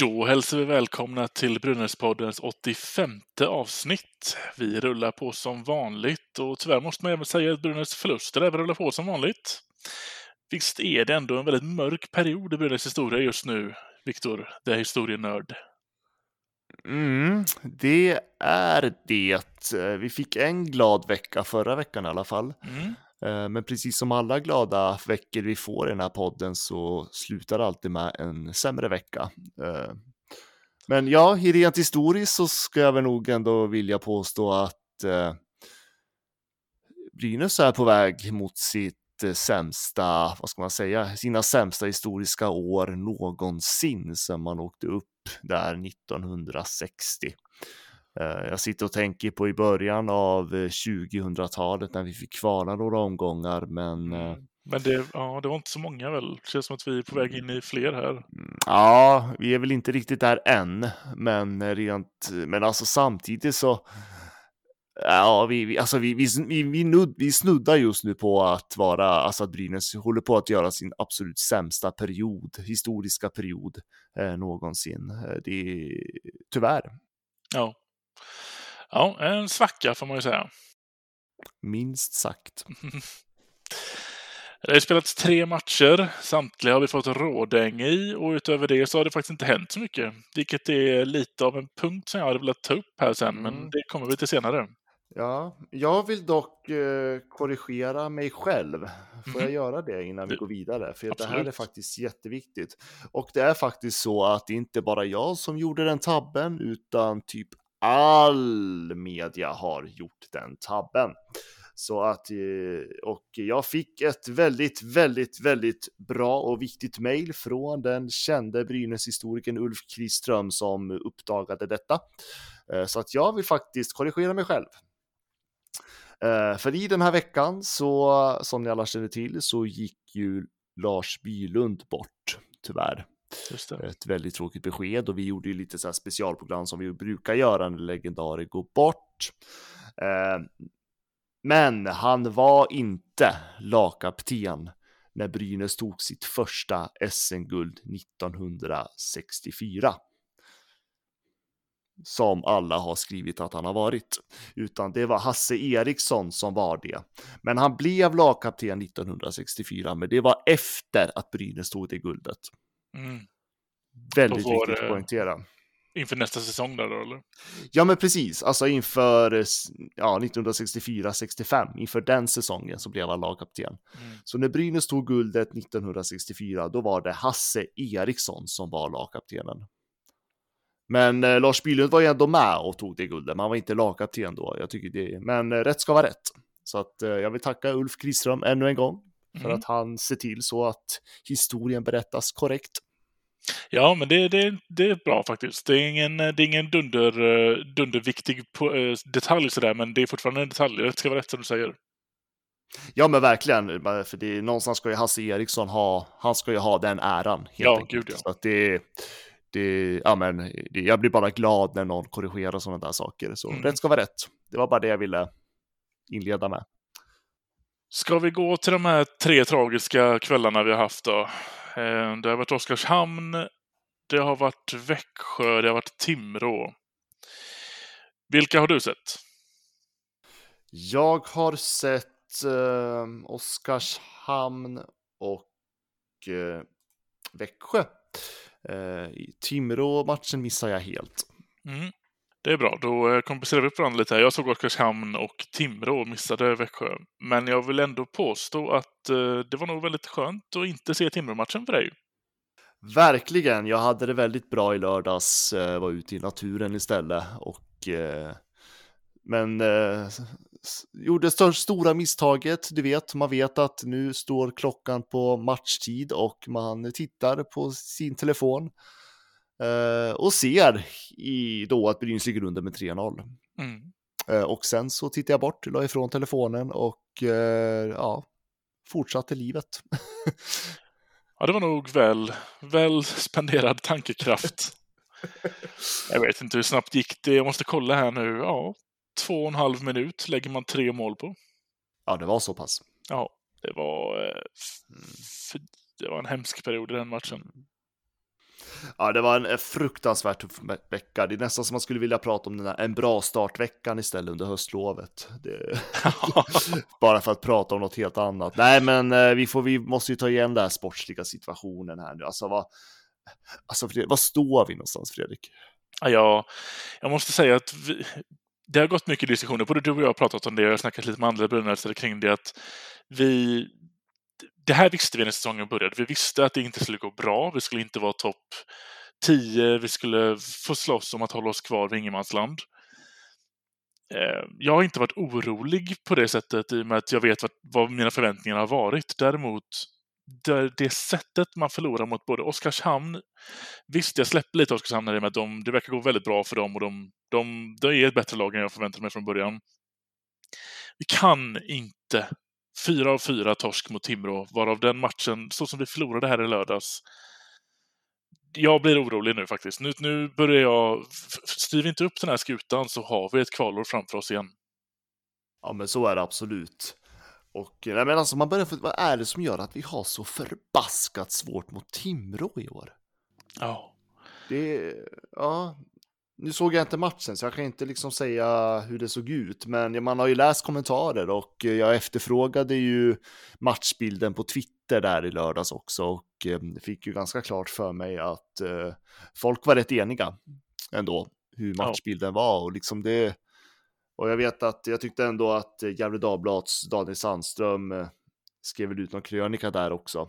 Då hälsar vi välkomna till Brynäspoddens 85 avsnitt. Vi rullar på som vanligt och tyvärr måste man även säga att Brynäs förluster även rullar på som vanligt. Visst är det ändå en väldigt mörk period i Brynäs historia just nu, Viktor, det är historienörd? Mm, det är det. Vi fick en glad vecka förra veckan i alla fall. Mm. Eh, men precis som alla glada veckor vi får i den här podden så slutar det alltid med en sämre vecka. Eh, men ja, rent historiskt så ska jag väl nog ändå vilja påstå att eh, Brynäs är på väg mot sitt sämsta, vad ska man säga, sina sämsta historiska år någonsin sedan man åkte upp där 1960. Eh, jag sitter och tänker på i början av 2000-talet när vi fick kvala några omgångar, men eh, mm. men det, ja, det var inte så många väl? Det känns som att vi är på väg in i fler här. Mm, ja, vi är väl inte riktigt där än, men rent, men alltså samtidigt så Ja, vi, vi, alltså vi, vi, vi, vi, nud, vi snuddar just nu på att vara, alltså att Brynäs håller på att göra sin absolut sämsta period, historiska period eh, någonsin. Eh, det är tyvärr. Ja. Ja, en svacka får man ju säga. Minst sagt. Det har spelats tre matcher. Samtliga har vi fått rådäng i och utöver det så har det faktiskt inte hänt så mycket. Vilket är lite av en punkt som jag hade velat ta upp här sen, men mm. det kommer vi till senare. Ja, jag vill dock eh, korrigera mig själv. Får mm. jag göra det innan vi går vidare? För det här är faktiskt jätteviktigt. Och det är faktiskt så att det inte bara jag som gjorde den tabben, utan typ all media har gjort den tabben. Så att, eh, och jag fick ett väldigt, väldigt, väldigt bra och viktigt mejl från den kände Brynäs-historikern Ulf Kriström som uppdagade detta. Eh, så att jag vill faktiskt korrigera mig själv. Eh, för i den här veckan så, som ni alla känner till, så gick ju Lars Bylund bort, tyvärr. Ett väldigt tråkigt besked och vi gjorde ju lite så här specialprogram som vi brukar göra när legendarer går bort. Eh, men han var inte lagkapten när Brynäs tog sitt första SM-guld 1964 som alla har skrivit att han har varit, utan det var Hasse Eriksson som var det. Men han blev lagkapten 1964, men det var efter att Brynäs tog det guldet. Mm. Väldigt viktigt att poängtera. Inför nästa säsong där då, eller? Ja, men precis. Alltså inför ja, 1964-65, inför den säsongen så blev han lagkapten. Mm. Så när Brynäs tog guldet 1964, då var det Hasse Eriksson som var lagkaptenen. Men eh, Lars Bylund var ju ändå med och tog det guldet, men han var inte lagkapten då. Jag tycker det, men eh, rätt ska vara rätt. Så att eh, jag vill tacka Ulf Kriström ännu en gång för mm. att han ser till så att historien berättas korrekt. Ja, men det, det, det är bra faktiskt. Det är ingen, det är ingen dunder, dunderviktig detalj sådär, men det är fortfarande en detalj. Det ska vara rätt som du säger. Ja, men verkligen. För det är, någonstans ska ju Hasse Eriksson ha, han ska ju ha den äran. Helt ja, enkelt. gud ja. Så att det, det, ja, men, det, jag blir bara glad när någon korrigerar sådana där saker. Så mm. rätt ska vara rätt. Det var bara det jag ville inleda med. Ska vi gå till de här tre tragiska kvällarna vi har haft då? Eh, det har varit Oskarshamn, det har varit Växjö, det har varit Timrå. Vilka har du sett? Jag har sett eh, Oskarshamn och eh, Växjö. Eh, Timrå-matchen missar jag helt. Mm. Det är bra, då eh, kompenserar vi upp varandra lite här. Jag såg Oskarshamn och Timrå och missade Växjö. Men jag vill ändå påstå att eh, det var nog väldigt skönt att inte se Timrå-matchen för dig. Verkligen, jag hade det väldigt bra i lördags, eh, var ute i naturen istället och men gjorde det stora misstaget. Du vet, man vet att nu står klockan på matchtid och man tittar på sin telefon eh, och ser i, då att Brynäs ligger under med 3-0. Mm. Eh, och sen så tittar jag bort, la ifrån telefonen och eh, ja, fortsatte livet. ja, det var nog väl, väl spenderad tankekraft. Jag vet inte hur snabbt gick det. Jag måste kolla här nu. Ja, två och en halv minut lägger man tre mål på. Ja, det var så pass. Ja, det var, eh, det var en hemsk period i den matchen. Ja, det var en fruktansvärt tuff vecka. Det är nästan som man skulle vilja prata om den här, en bra startveckan istället under höstlovet. Det... Bara för att prata om något helt annat. Nej, men eh, vi, får, vi måste ju ta igen den här sportsliga situationen här nu. Alltså, vad, alltså, vad står vi någonstans, Fredrik? Ja, jag, måste säga att vi, det har gått mycket diskussioner, både du och jag har pratat om det, jag har snackat lite med andra brunnare kring det, att vi det här visste vi när säsongen började. Vi visste att det inte skulle gå bra. Vi skulle inte vara topp 10. Vi skulle få slåss om att hålla oss kvar vid ingenmansland. Eh, jag har inte varit orolig på det sättet i och med att jag vet vad mina förväntningar har varit. Däremot det sättet man förlorar mot både Oskarshamn, visst jag släpper lite Oskarshamn i och med att de, det verkar gå väldigt bra för dem och de, de, de är ett bättre lag än jag förväntade mig från början. Vi kan inte Fyra av fyra torsk mot Timrå, varav den matchen, så som vi förlorade här i lördags, jag blir orolig nu faktiskt. Nu, nu börjar jag... Styr vi inte upp den här skutan så har vi ett kvalår framför oss igen. Ja, men så är det absolut. Och nej, men alltså man börjar för, vad är det som gör att vi har så förbaskat svårt mot Timrå i år? Ja. Det, ja, nu såg jag inte matchen så jag kan inte liksom säga hur det såg ut, men man har ju läst kommentarer och jag efterfrågade ju matchbilden på Twitter där i lördags också och eh, fick ju ganska klart för mig att eh, folk var rätt eniga ändå hur matchbilden var och liksom det. Och jag vet att jag tyckte ändå att Gefle Dagblads Daniel Sandström eh, skrev ut någon krönika där också.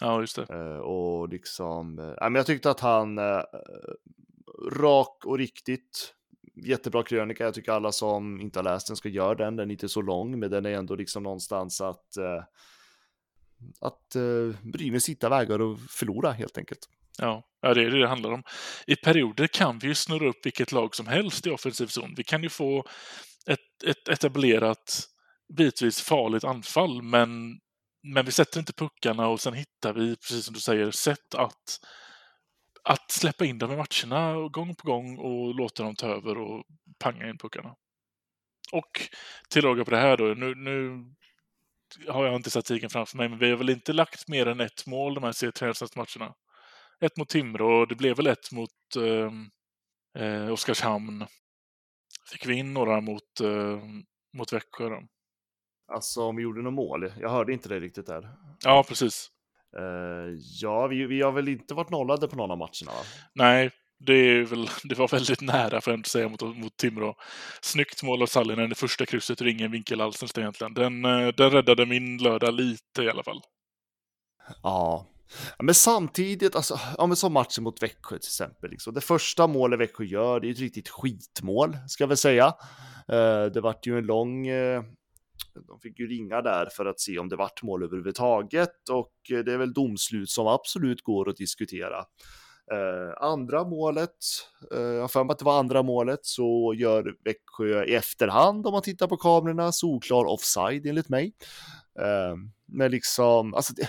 Ja, just det. Och liksom, ja, men jag tyckte att han rak och riktigt. Jättebra krönika. Jag tycker alla som inte har läst den ska göra den. Den är inte så lång, men den är ändå liksom någonstans att eh, att eh, Brynäs hittar vägar och förlora helt enkelt. Ja, ja, det är det det handlar om. I perioder kan vi ju snurra upp vilket lag som helst i offensiv zon. Vi kan ju få ett, ett etablerat, bitvis farligt anfall, men, men vi sätter inte puckarna och sen hittar vi, precis som du säger, sätt att att släppa in dem i matcherna gång på gång och låta dem ta över och panga in puckarna. Och tillägga på det här då, nu, nu har jag inte statistiken framför mig, men vi har väl inte lagt mer än ett mål de här seriematcherna. Ett mot Timrå och det blev väl ett mot ehm, eh, Oskarshamn. Fick vi in några mot, eh, mot Växjö då? Alltså om vi gjorde något mål? Jag hörde inte det riktigt där. Ja, precis. Uh, ja, vi, vi har väl inte varit nollade på någon av matcherna va? Nej, det, väl, det var väldigt nära för att säga mot, mot Timrå. Snyggt mål av Sallinen i första krysset ur ingen vinkel alls egentligen. Den, eh, den räddade min lördag lite i alla fall. Ja, men samtidigt, alltså, ja, men som matchen mot Växjö till exempel. Liksom. Det första målet Växjö gör, det är ett riktigt skitmål, ska jag väl säga. Uh, det vart ju en lång uh, de fick ju ringa där för att se om det vart mål överhuvudtaget och eh, det är väl domslut som absolut går att diskutera. Eh, andra målet, eh, jag har för mig att det var andra målet, så gör Växjö i efterhand om man tittar på kamerorna solklar offside enligt mig. Eh, men liksom, alltså det,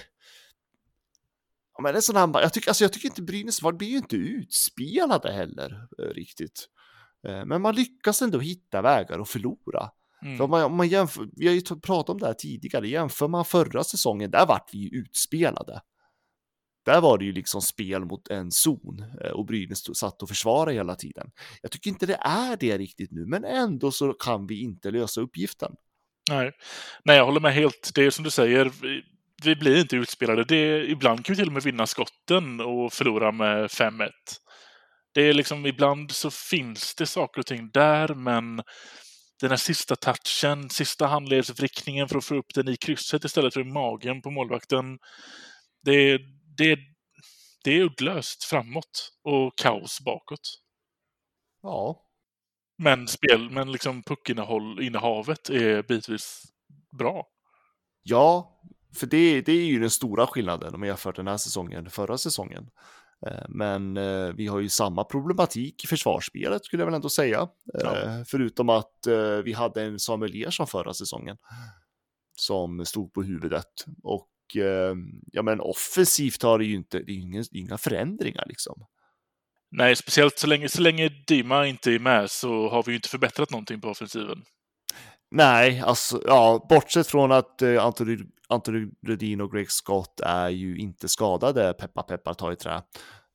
Ja, men det är sån här, jag, tycker, alltså jag tycker inte Brynäs var, blir ju inte utspelade heller eh, riktigt. Eh, men man lyckas ändå hitta vägar att förlora. Mm. För om man, om man jämför, vi har ju pratat om det här tidigare, jämför man förra säsongen, där vart vi ju utspelade. Där var det ju liksom spel mot en zon eh, och Brynäs satt och försvarade hela tiden. Jag tycker inte det är det riktigt nu, men ändå så kan vi inte lösa uppgiften. Nej, Nej jag håller med helt. Det är som du säger, vi, vi blir inte utspelade. Det, ibland kan vi till och med vinna skotten och förlora med 5-1. Det är liksom, ibland så finns det saker och ting där, men den här sista touchen, sista handledsvrickningen för att få upp den i krysset istället för i magen på målvakten. Det, det, det är uddlöst framåt och kaos bakåt. Ja, Men, spel, men liksom puckinnehavet är bitvis bra. Ja, för det, det är ju den stora skillnaden om man jämför den här säsongen förra säsongen. Eh, men eh, vi har ju samma problematik i försvarsspelet skulle jag väl ändå säga. Ja. Eh, förutom att vi hade en Samuel Ersson förra säsongen som stod på huvudet. Och ja, men offensivt har det ju inte, det är inga, inga förändringar liksom. Nej, speciellt så länge, så länge Dima inte är med så har vi ju inte förbättrat någonting på offensiven. Nej, alltså ja, bortsett från att eh, Anthony, Anthony Rudin och Greg Scott är ju inte skadade, peppa peppar ta i trä,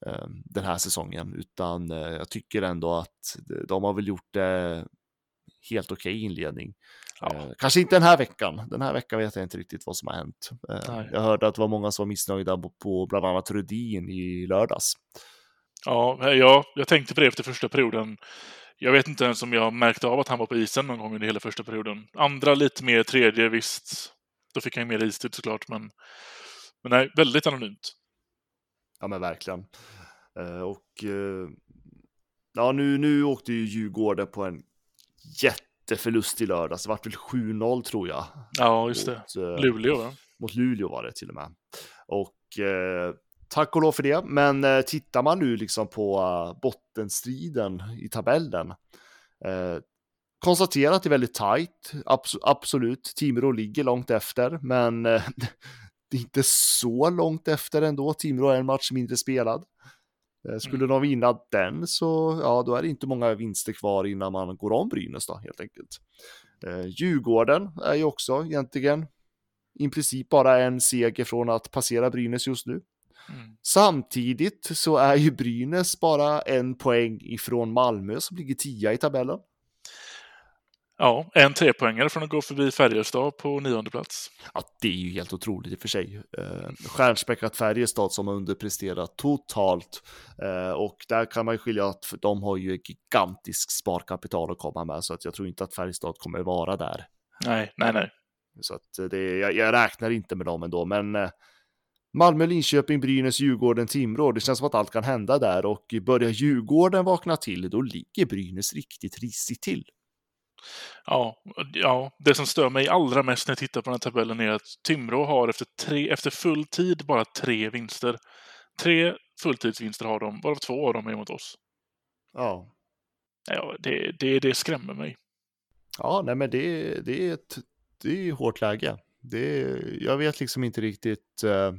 eh, den här säsongen, utan eh, jag tycker ändå att de har väl gjort det helt okej okay inledning. Ja. Eh, kanske inte den här veckan. Den här veckan vet jag inte riktigt vad som har hänt. Eh, jag hörde att det var många som var missnöjda på, på bland annat Rudin i lördags. Ja, ja, jag tänkte på det efter första perioden. Jag vet inte ens om jag märkte av att han var på isen någon gång under hela första perioden. Andra lite mer, tredje visst. Då fick han mer istid såklart, men, men nej, väldigt anonymt. Ja, men verkligen. Uh, och uh, ja, nu, nu åkte ju Djurgården på en jätteförlust i lördags. Det vart väl 7-0 tror jag. Ja, just mot, det. Uh, Luleå, va? Mot Luleå var det till och med. Och tack och lov för det. Men eh, tittar man nu liksom på uh, bottenstriden i tabellen. Eh, konstaterar att det är väldigt tajt. Abs absolut, Timrå ligger långt efter, men eh, det är inte så långt efter ändå. Timrå är en match mindre spelad. Eh, skulle mm. de vinna den så, ja, då är det inte många vinster kvar innan man går om Brynäs då, helt enkelt. Eh, Djurgården är ju också egentligen i princip bara en seger från att passera Brynäs just nu. Mm. Samtidigt så är ju Brynäs bara en poäng ifrån Malmö som ligger tia i tabellen. Ja, en trepoängare från att gå förbi Färjestad på nionde plats. Ja, det är ju helt otroligt i och för sig. Eh, stjärnspäckat Färjestad som har underpresterat totalt. Eh, och där kan man ju skilja att de har ju ett gigantiskt sparkapital att komma med, så att jag tror inte att Färjestad kommer vara där. Nej, nej, nej. Så att det, jag, jag räknar inte med dem ändå, men eh, Malmö, Linköping, Brynäs, Djurgården, Timrå. Det känns som att allt kan hända där och börjar Djurgården vakna till, då ligger Brynäs riktigt risigt till. Ja, ja, det som stör mig allra mest när jag tittar på den här tabellen är att Timrå har efter, tre, efter full tid bara tre vinster. Tre fulltidsvinster har de, varav två av dem är mot oss. Ja. Ja, det, det, det skrämmer mig. Ja, nej men det, det är ett det är hårt läge. Det, jag vet liksom inte riktigt eh,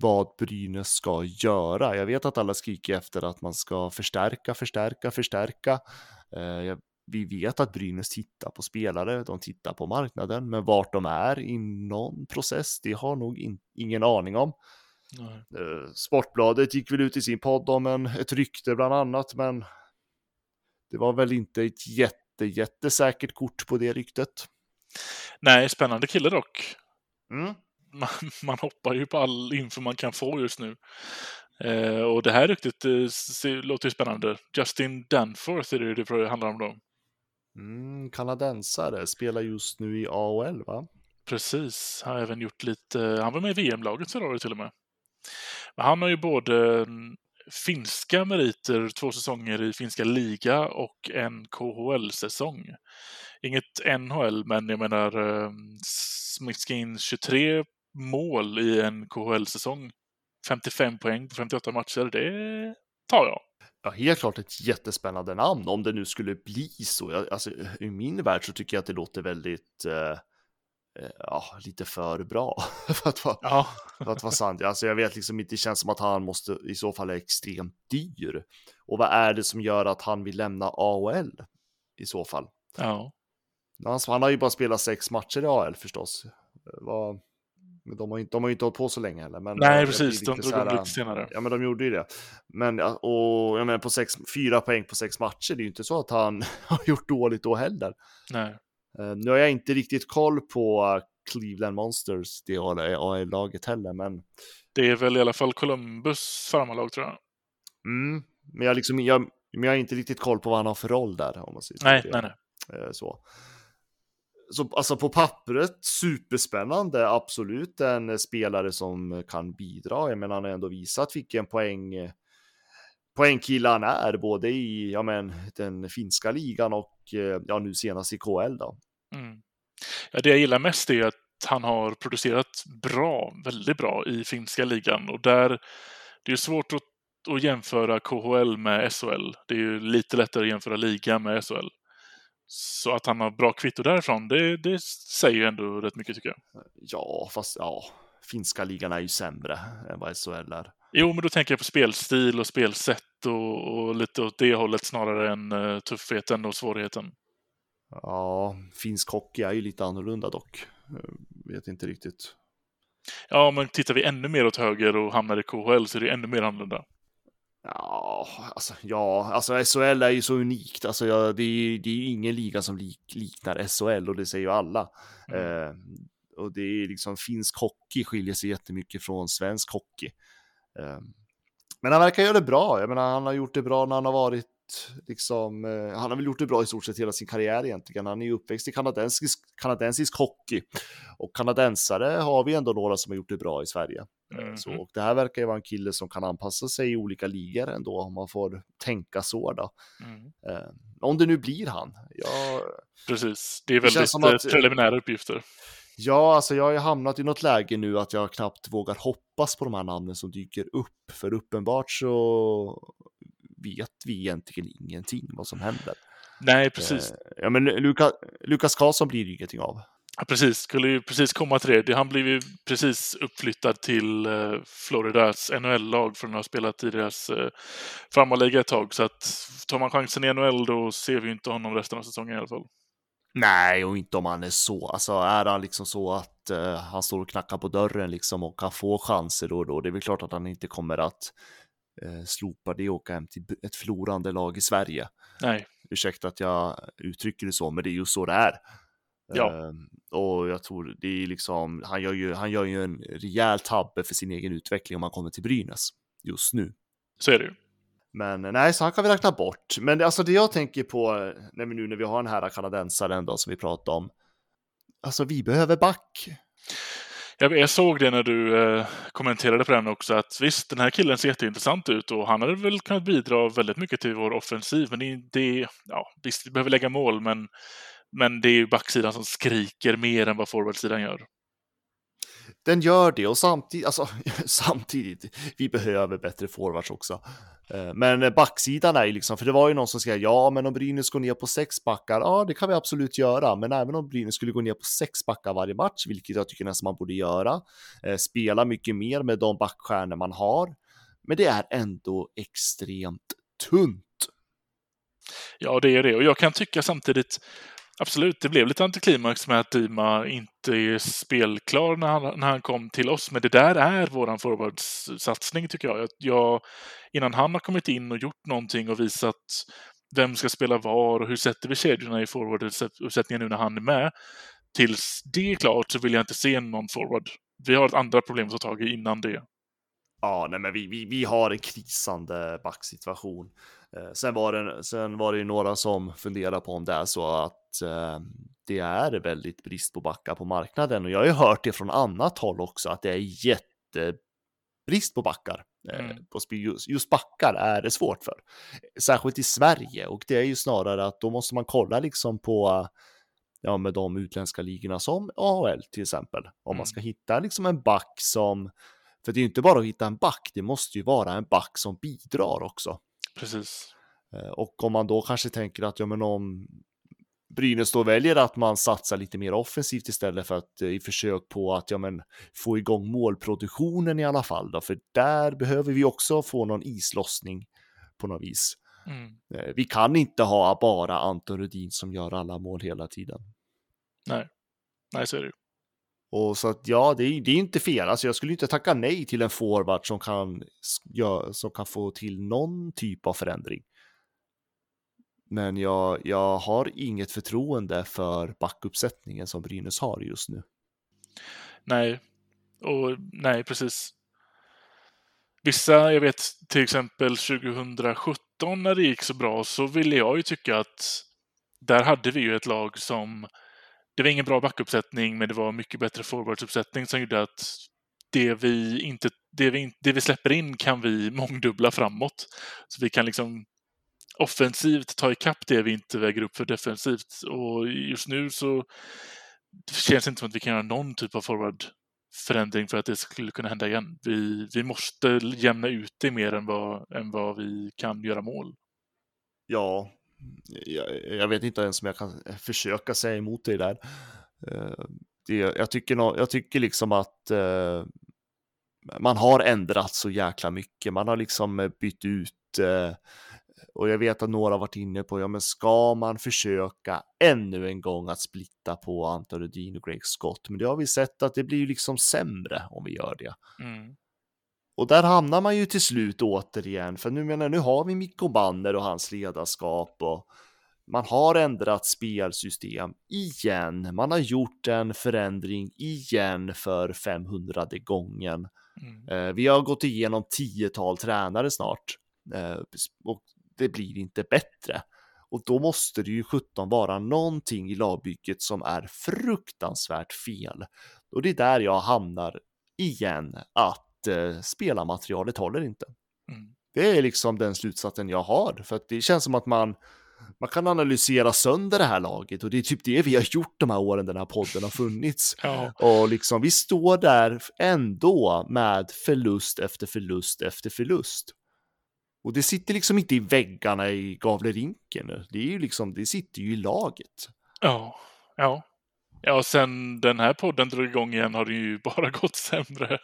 vad Brynäs ska göra. Jag vet att alla skriker efter att man ska förstärka, förstärka, förstärka. Eh, vi vet att Brynäs tittar på spelare, de tittar på marknaden, men vart de är i någon process, det har nog in, ingen aning om. Eh, Sportbladet gick väl ut i sin podd om en, ett rykte bland annat, men det var väl inte ett jätte, jättesäkert kort på det ryktet. Nej, spännande kille dock. Mm man, man hoppar ju på all info man kan få just nu. Eh, och det här ryktet eh, låter ju spännande. Justin Danforth är det det handlar om då. Mm, kanadensare, spelar just nu i AHL va? Precis, har även gjort lite, han var med i VM-laget förra året till och med. Men han har ju både mm, finska meriter, två säsonger i finska liga och en KHL-säsong. Inget NHL, men jag menar eh, Smith 23 mål i en KHL-säsong. 55 poäng på 58 matcher, det tar jag. Ja, helt klart ett jättespännande namn om det nu skulle bli så. Alltså, I min värld så tycker jag att det låter väldigt, eh, eh ja, lite för bra för, att vara, ja. för att vara sant. Alltså, jag vet liksom inte, det känns som att han måste i så fall är extremt dyr. Och vad är det som gör att han vill lämna AHL i så fall? Ja. Alltså, han har ju bara spelat sex matcher i AHL förstås. Vad, men de har ju inte, de har inte hållit på så länge heller. Men Nej, precis. De drog igång lite senare. Ja, men de gjorde ju det. Men, och jag menar, på sex, fyra poäng på sex matcher, det är ju inte så att han har gjort dåligt då heller. Nej. Uh, nu har jag inte riktigt koll på Cleveland Monsters, det AL-laget heller, men... Det är väl i alla fall Columbus farmarlag, tror jag. Mm, men jag, liksom, jag, men jag har inte riktigt koll på vad han har för roll där, om man säger nej, nej, nej. Uh, så så alltså på pappret superspännande, absolut en eh, spelare som eh, kan bidra. Jag menar, han har ändå visat vilken poäng eh, poängkille han är, både i ja, men, den finska ligan och ja, nu senast i KL. Då. Mm. Ja, det jag gillar mest är att han har producerat bra, väldigt bra i finska ligan och där det är svårt att, att jämföra KHL med SHL. Det är ju lite lättare att jämföra liga med SHL. Så att han har bra kvitto därifrån, det, det säger ju ändå rätt mycket tycker jag. Ja, fast ja, finska ligan är ju sämre än vad SHL är. Jo, men då tänker jag på spelstil och spelsätt och, och lite åt det hållet snarare än uh, tuffheten och svårigheten. Ja, finsk hockey är ju lite annorlunda dock. Jag vet inte riktigt. Ja, men tittar vi ännu mer åt höger och hamnar i KHL så är det ännu mer annorlunda. Ja, alltså, ja, alltså SHL är ju så unikt. Alltså, ja, det, är, det är ingen liga som lik, liknar SHL och det säger ju alla. Mm. Eh, och det är liksom finsk hockey skiljer sig jättemycket från svensk hockey. Eh, men han verkar göra det bra. Jag menar, han har gjort det bra när han har varit liksom, eh, han har väl gjort det bra i stort sett hela sin karriär egentligen. Han är ju uppväxt i kanadensisk, kanadensisk hockey och kanadensare har vi ändå några som har gjort det bra i Sverige. Mm. Så, och det här verkar ju vara en kille som kan anpassa sig i olika ligor ändå, om man får tänka så då. Mm. Eh, om det nu blir han. Jag... Precis, det är väldigt det att... preliminära uppgifter. Ja, alltså jag har ju hamnat i något läge nu att jag knappt vågar hoppas på de här namnen som dyker upp, för uppenbart så vet vi egentligen ingenting vad som händer. Nej, precis. Eh, ja, men Luka, Lukas Karlsson blir det ingenting av. Ja, precis, skulle ju precis komma till det. Han blev ju precis uppflyttad till eh, Floridas NHL-lag från att ha spelat i deras eh, farmarliga ett tag. Så att tar man chansen i NHL då ser vi inte honom resten av säsongen i alla fall. Nej, och inte om han är så. Alltså är han liksom så att uh, han står och knackar på dörren liksom och kan få chanser då och då. Det är väl klart att han inte kommer att uh, slopa det och åka hem till ett förlorande lag i Sverige. Nej. Ursäkta att jag uttrycker det så, men det är ju så det är. Ja. Uh, och jag tror det är liksom, han gör, ju, han gör ju en rejäl tabbe för sin egen utveckling om han kommer till Brynäs just nu. Så är det ju. Men nej, så han kan vi räkna bort. Men det, alltså det jag tänker på när vi nu när vi har den här kanadensaren då som vi pratade om. Alltså vi behöver back. Jag, jag såg det när du eh, kommenterade på den också att visst, den här killen ser jätteintressant ut och han hade väl kunnat bidra väldigt mycket till vår offensiv. Men det, det ja, visst, vi behöver lägga mål, men, men det är ju backsidan som skriker mer än vad forwardsidan gör den gör det och samtidigt, alltså samtidigt, vi behöver bättre forwards också. Eh, men backsidan är ju liksom, för det var ju någon som skrev ja, men om Brynäs går ner på sex backar, ja, det kan vi absolut göra. Men även om Brynäs skulle gå ner på sex backar varje match, vilket jag tycker nästan man borde göra, eh, spela mycket mer med de backstjärnor man har. Men det är ändå extremt tunt. Ja, det är det. Och jag kan tycka samtidigt, Absolut, det blev lite antiklimax med att Dima inte är spelklar när han, när han kom till oss. Men det där är våran forwardssatsning tycker jag. jag. Innan han har kommit in och gjort någonting och visat vem ska spela var och hur sätter vi kedjorna i forwarduppsättningen nu när han är med. Tills det är klart så vill jag inte se någon forward. Vi har ett andra problem att ta tag i innan det. Ja, nej, men vi, vi, vi har en krisande backsituation. Eh, sen, var det, sen var det ju några som funderade på om det är så att eh, det är väldigt brist på backar på marknaden och jag har ju hört det från annat håll också att det är jättebrist på backar. Eh, mm. Just, just backar är det svårt för, särskilt i Sverige och det är ju snarare att då måste man kolla liksom på ja, med de utländska ligorna som AHL till exempel. Om mm. man ska hitta liksom en back som, för det är ju inte bara att hitta en back, det måste ju vara en back som bidrar också. Precis. Eh, och om man då kanske tänker att ja, men om Brynäs då väljer att man satsar lite mer offensivt istället för att eh, i försök på att ja, men, få igång målproduktionen i alla fall. Då, för där behöver vi också få någon islossning på något vis. Mm. Eh, vi kan inte ha bara Anton Rudin som gör alla mål hela tiden. Nej, nej så är det och så att ja, det är, det är inte fel. Alltså jag skulle inte tacka nej till en forward som kan, ja, som kan få till någon typ av förändring. Men jag, jag har inget förtroende för backuppsättningen som Brynäs har just nu. Nej, och nej, precis. Vissa, jag vet till exempel 2017 när det gick så bra så ville jag ju tycka att där hade vi ju ett lag som det var ingen bra backuppsättning, men det var mycket bättre forwardsuppsättning som gjorde att det vi inte det vi, det vi släpper in kan vi mångdubbla framåt. Så vi kan liksom offensivt ta ikapp det vi inte väger upp för defensivt. Och just nu så känns det inte som att vi kan göra någon typ av forwardförändring för att det skulle kunna hända igen. Vi, vi måste jämna ut det mer än vad, än vad vi kan göra mål. Ja, jag, jag vet inte ens om jag kan försöka säga emot dig där. Eh, det, jag, tycker no, jag tycker liksom att eh, man har ändrat så jäkla mycket. Man har liksom eh, bytt ut eh, och jag vet att några har varit inne på, ja men ska man försöka ännu en gång att splitta på Anton Rudin och Greg Scott? Men det har vi sett att det blir liksom sämre om vi gör det. Mm. Och där hamnar man ju till slut återigen, för nu menar nu har vi Mikko Banner och hans ledarskap och man har ändrat spelsystem igen. Man har gjort en förändring igen för 500 gången. Mm. Eh, vi har gått igenom tiotal tränare snart eh, och det blir inte bättre. Och då måste det ju 17 vara någonting i lagbygget som är fruktansvärt fel. Och det är där jag hamnar igen, att eh, spelarmaterialet håller inte. Mm. Det är liksom den slutsatsen jag har, för att det känns som att man man kan analysera sönder det här laget och det är typ det vi har gjort de här åren den här podden har funnits. Ja. Och liksom vi står där ändå med förlust efter förlust efter förlust. Och det sitter liksom inte i väggarna i Gavlerinken. Det är ju liksom, det sitter ju i laget. Ja, ja. Ja, sen den här podden drog igång igen har det ju bara gått sämre.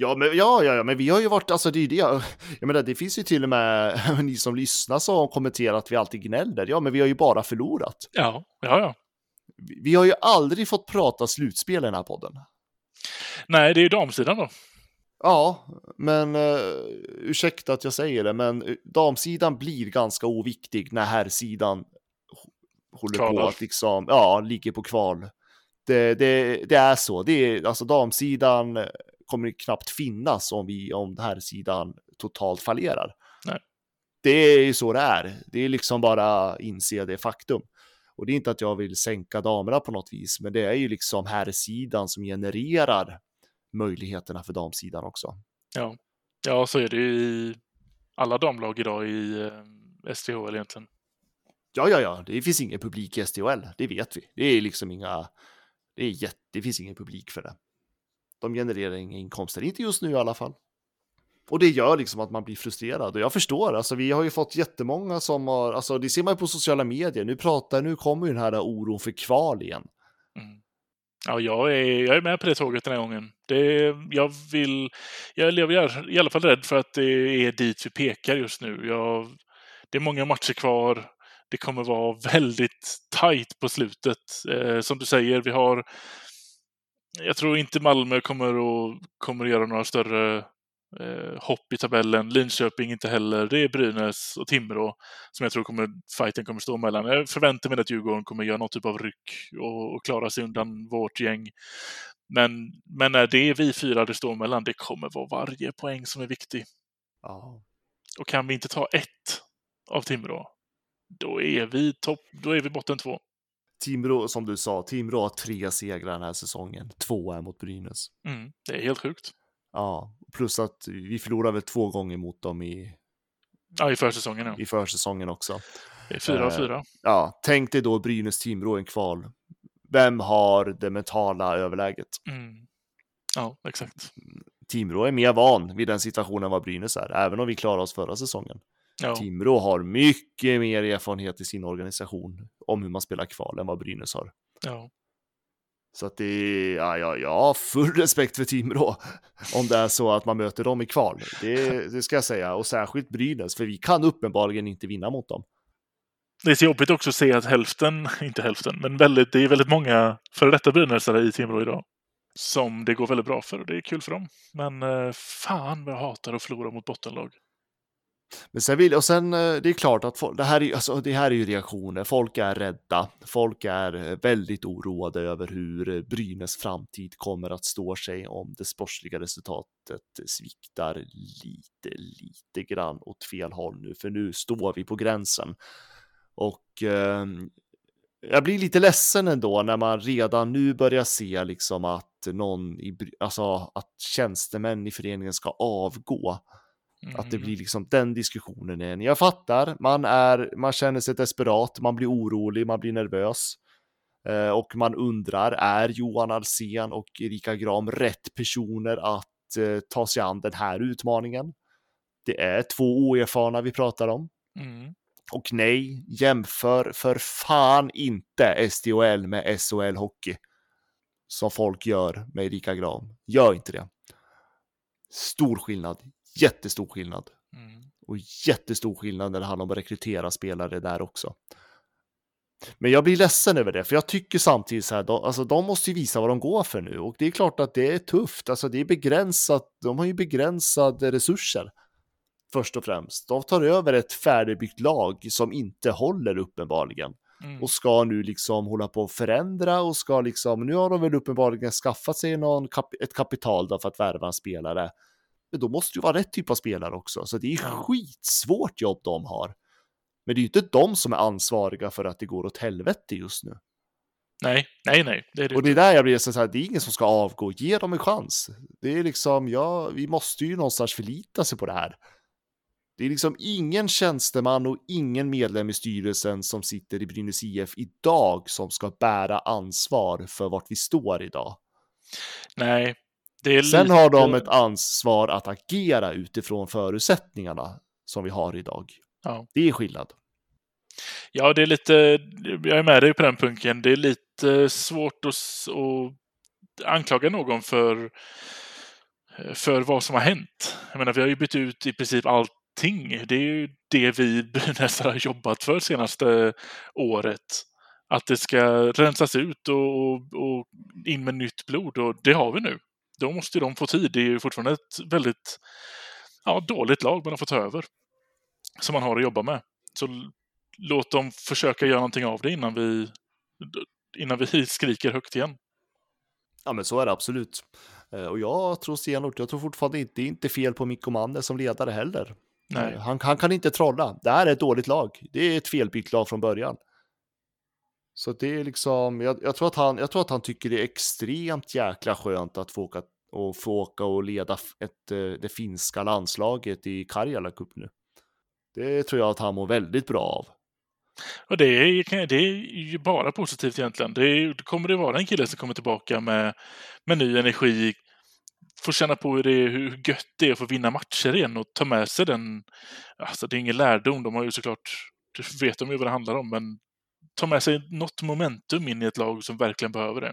Ja, men, ja, ja, ja, men vi har ju varit, alltså det är ju det, jag menar det finns ju till och med ni som lyssnar som kommenterar att vi alltid gnäller, ja, men vi har ju bara förlorat. Ja, ja, ja. Vi, vi har ju aldrig fått prata slutspel i den här podden. Nej, det är ju damsidan då. Ja, men uh, ursäkta att jag säger det, men eh, damsidan blir ganska oviktig när herrsidan håller Kvalar. på att liksom, ja, ligger på kval. Det, det, det är så, det är, alltså damsidan kommer knappt finnas om vi, om den här sidan totalt fallerar. Nej. Det är ju så det är, det är liksom bara inse det faktum. Och det är inte att jag vill sänka damerna på något vis, men det är ju liksom här sidan som genererar möjligheterna för damsidan också. Ja, ja så är det ju i alla damlag idag i eh, STHL egentligen. Ja, ja, ja, det finns ingen publik i STHL, det vet vi. Det är liksom inga, det, är jätte, det finns ingen publik för det. De genererar inga inkomster, inte just nu i alla fall. Och det gör liksom att man blir frustrerad och jag förstår, alltså vi har ju fått jättemånga som har, alltså det ser man ju på sociala medier, nu pratar, nu kommer ju den här oron för kval igen. Mm. Ja, jag är, jag är med på det tåget den här gången. Det, jag vill... Jag är i alla fall rädd för att det är dit vi pekar just nu. Jag, det är många matcher kvar. Det kommer vara väldigt tajt på slutet. Eh, som du säger, vi har... Jag tror inte Malmö kommer att, kommer att göra några större eh, hopp i tabellen. Linköping inte heller. Det är Brynäs och Timrå som jag tror kommer, fighten kommer stå mellan. Jag förväntar mig att Djurgården kommer göra något typ av ryck och, och klara sig undan vårt gäng. Men, men när det är vi fyra det står mellan, det kommer vara varje poäng som är viktig. Ja. Och kan vi inte ta ett av Timrå, då är vi topp, då är vi botten två. Timrå, som du sa, Timrå har tre segrar den här säsongen. Två är mot Brynäs. Mm, det är helt sjukt. Ja, plus att vi förlorade väl två gånger mot dem i... Ja, i försäsongen. Ja. I försäsongen också. Det är fyra av fyra. Eh, ja, tänk dig då Brynäs-Timrå en kval. Vem har det mentala överläget? Mm. Ja, exakt. Timrå är mer van vid den situationen vad Brynäs är, även om vi klarade oss förra säsongen. Ja. Timrå har mycket mer erfarenhet i sin organisation om hur man spelar kval än vad Brynäs har. Ja. Så att det är, ja, ja, ja, full respekt för Timrå om det är så att man möter dem i kval. Det, det ska jag säga, och särskilt Brynäs, för vi kan uppenbarligen inte vinna mot dem. Det är så jobbigt också att se att hälften, inte hälften, men väldigt, det är väldigt många före detta Brynäsare i Timrå idag. Som det går väldigt bra för och det är kul för dem. Men eh, fan vad jag hatar att förlora mot bottenlag. Men sen vill, och sen eh, det är klart att folk, det, här är, alltså, det här är ju reaktioner. Folk är rädda. Folk är eh, väldigt oroade över hur eh, Brynäs framtid kommer att stå sig om det sportsliga resultatet sviktar lite, lite grann åt fel håll nu. För nu står vi på gränsen. Och eh, jag blir lite ledsen ändå när man redan nu börjar se liksom att någon, i, alltså att tjänstemän i föreningen ska avgå. Mm. Att det blir liksom den diskussionen igen. Jag fattar, man, är, man känner sig desperat, man blir orolig, man blir nervös. Eh, och man undrar, är Johan Alsen och Erika Gram rätt personer att eh, ta sig an den här utmaningen? Det är två oerfarna vi pratar om. Mm. Och nej, jämför för fan inte SDHL med SHL Hockey. Som folk gör med Erika Gram. Gör inte det. Stor skillnad, jättestor skillnad. Mm. Och jättestor skillnad när det handlar om att rekrytera spelare där också. Men jag blir ledsen över det, för jag tycker samtidigt så här, de, alltså, de måste ju visa vad de går för nu. Och det är klart att det är tufft, alltså det är begränsat, de har ju begränsade resurser. Först och främst. De tar över ett färdigbyggt lag som inte håller uppenbarligen. Mm. Och ska nu liksom hålla på att förändra och ska liksom, nu har de väl uppenbarligen skaffat sig någon kap ett kapital då för att värva en spelare. Men då måste det vara rätt typ av spelare också, så det är skitsvårt jobb de har. Men det är ju inte de som är ansvariga för att det går åt helvete just nu. Nej, nej, nej. Det är det och det är där jag blir så här, det är ingen som ska avgå, ge dem en chans. Det är liksom, ja, vi måste ju någonstans förlita sig på det här. Det är liksom ingen tjänsteman och ingen medlem i styrelsen som sitter i Brynäs IF idag som ska bära ansvar för vart vi står idag. Nej, Sen lite... har de ett ansvar att agera utifrån förutsättningarna som vi har idag. Ja. Det är skillnad. Ja, det är lite, jag är med dig på den punkten. Det är lite svårt att, att anklaga någon för, för vad som har hänt. Jag menar, vi har ju bytt ut i princip allting. Det är ju det vi Brynäs har jobbat för senaste året. Att det ska rensas ut och, och, in med nytt blod och det har vi nu. Då måste de få tid. Det är ju fortfarande ett väldigt ja, dåligt lag man har fått ta över som man har att jobba med. Så låt dem försöka göra någonting av det innan vi, innan vi skriker högt igen. Ja, men så är det absolut. Eh, och jag tror stenhårt, jag tror fortfarande inte, det är inte fel på Mikko Manne som ledare heller. Nej. Eh, han, han, kan inte trolla. Det här är ett dåligt lag. Det är ett felbyggt lag från början. Så det är liksom, jag, jag, tror att han, jag tror att han tycker det är extremt jäkla skönt att få åka och, få åka och leda ett, eh, det finska landslaget i Karjala Cup nu. Det tror jag att han mår väldigt bra av. Och det är, det är ju bara positivt egentligen. Det, är, det kommer det vara en kille som kommer tillbaka med, med ny energi, får känna på hur, det är, hur gött det är att få vinna matcher igen och ta med sig den. Alltså det är ingen lärdom, de har ju såklart, det vet de ju vad det handlar om, men ta med sig något momentum in i ett lag som verkligen behöver det.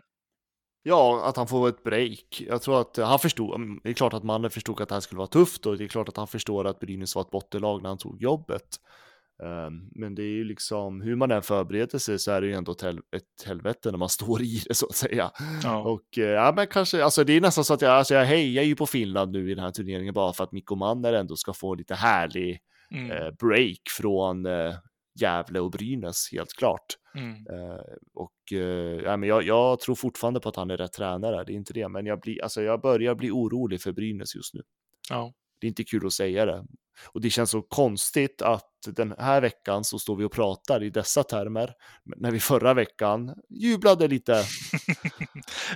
Ja, att han får ett break. Jag tror att han förstod, mm, det är klart att mannen förstod att det här skulle vara tufft och det är klart att han förstår att Brynäs var ett bottenlag när han tog jobbet. Um, men det är ju liksom, hur man än förbereder sig så är det ju ändå ett, hel ett helvete när man står i det så att säga. Ja. Och uh, ja, men kanske, alltså det är nästan så att jag, alltså jag hejar ju på Finland nu i den här turneringen bara för att Mikko Manner ändå ska få lite härlig mm. uh, break från uh, Gävle och Brynäs, helt klart. Mm. Uh, och uh, ja, men jag, jag, tror fortfarande på att han är rätt tränare, det är inte det, men jag, blir, alltså, jag börjar bli orolig för Brynäs just nu. Ja. Det är inte kul att säga det. Och det känns så konstigt att den här veckan så står vi och pratar i dessa termer, när vi förra veckan jublade lite.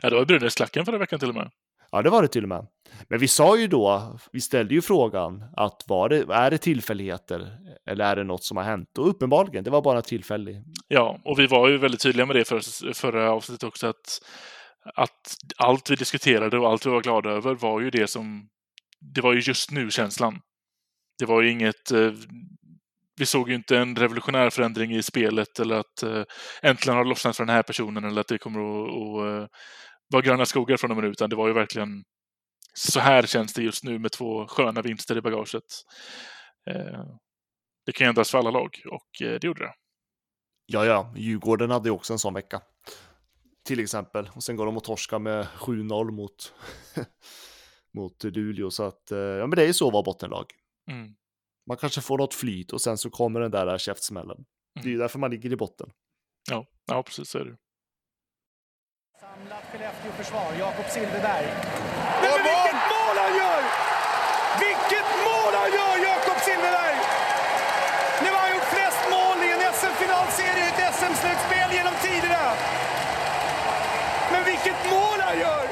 ja, det var Brynäs-klacken förra veckan till och med. Ja, det var det till och med. Men vi sa ju då, vi ställde ju frågan att var det, är det tillfälligheter eller är det något som har hänt? Och uppenbarligen, det var bara tillfälligt. Ja, och vi var ju väldigt tydliga med det för, förra avsnittet också att, att allt vi diskuterade och allt vi var glada över var ju det som, det var ju just nu-känslan. Det var ju inget, eh, vi såg ju inte en revolutionär förändring i spelet eller att eh, äntligen har det lossnat för den här personen eller att det kommer att, att eh, vara gröna skogar från och med nu, utan det var ju verkligen så här känns det just nu med två sköna vinster i bagaget. Eh, det kan ju ändras för alla lag och eh, det gjorde det. Ja, ja, Djurgården hade ju också en sån vecka. Till exempel. Och sen går de och torska med 7-0 mot, mot Luleå. Så att, eh, ja men det är ju så att vara bottenlag. Mm. Man kanske får något flyt och sen så kommer den där käftsmällen. Mm. Det är ju mm. därför man ligger i botten. Ja, ja precis så är det. Samlat Skellefteå-försvar, Jakob Silfverberg. Men, men vilket mål han gör! Vilket mål han gör, Jakob Silfverberg! Nu har han gjort flest mål i en SM-finalserie i ett SM-slutspel genom tiderna. Men vilket mål han gör!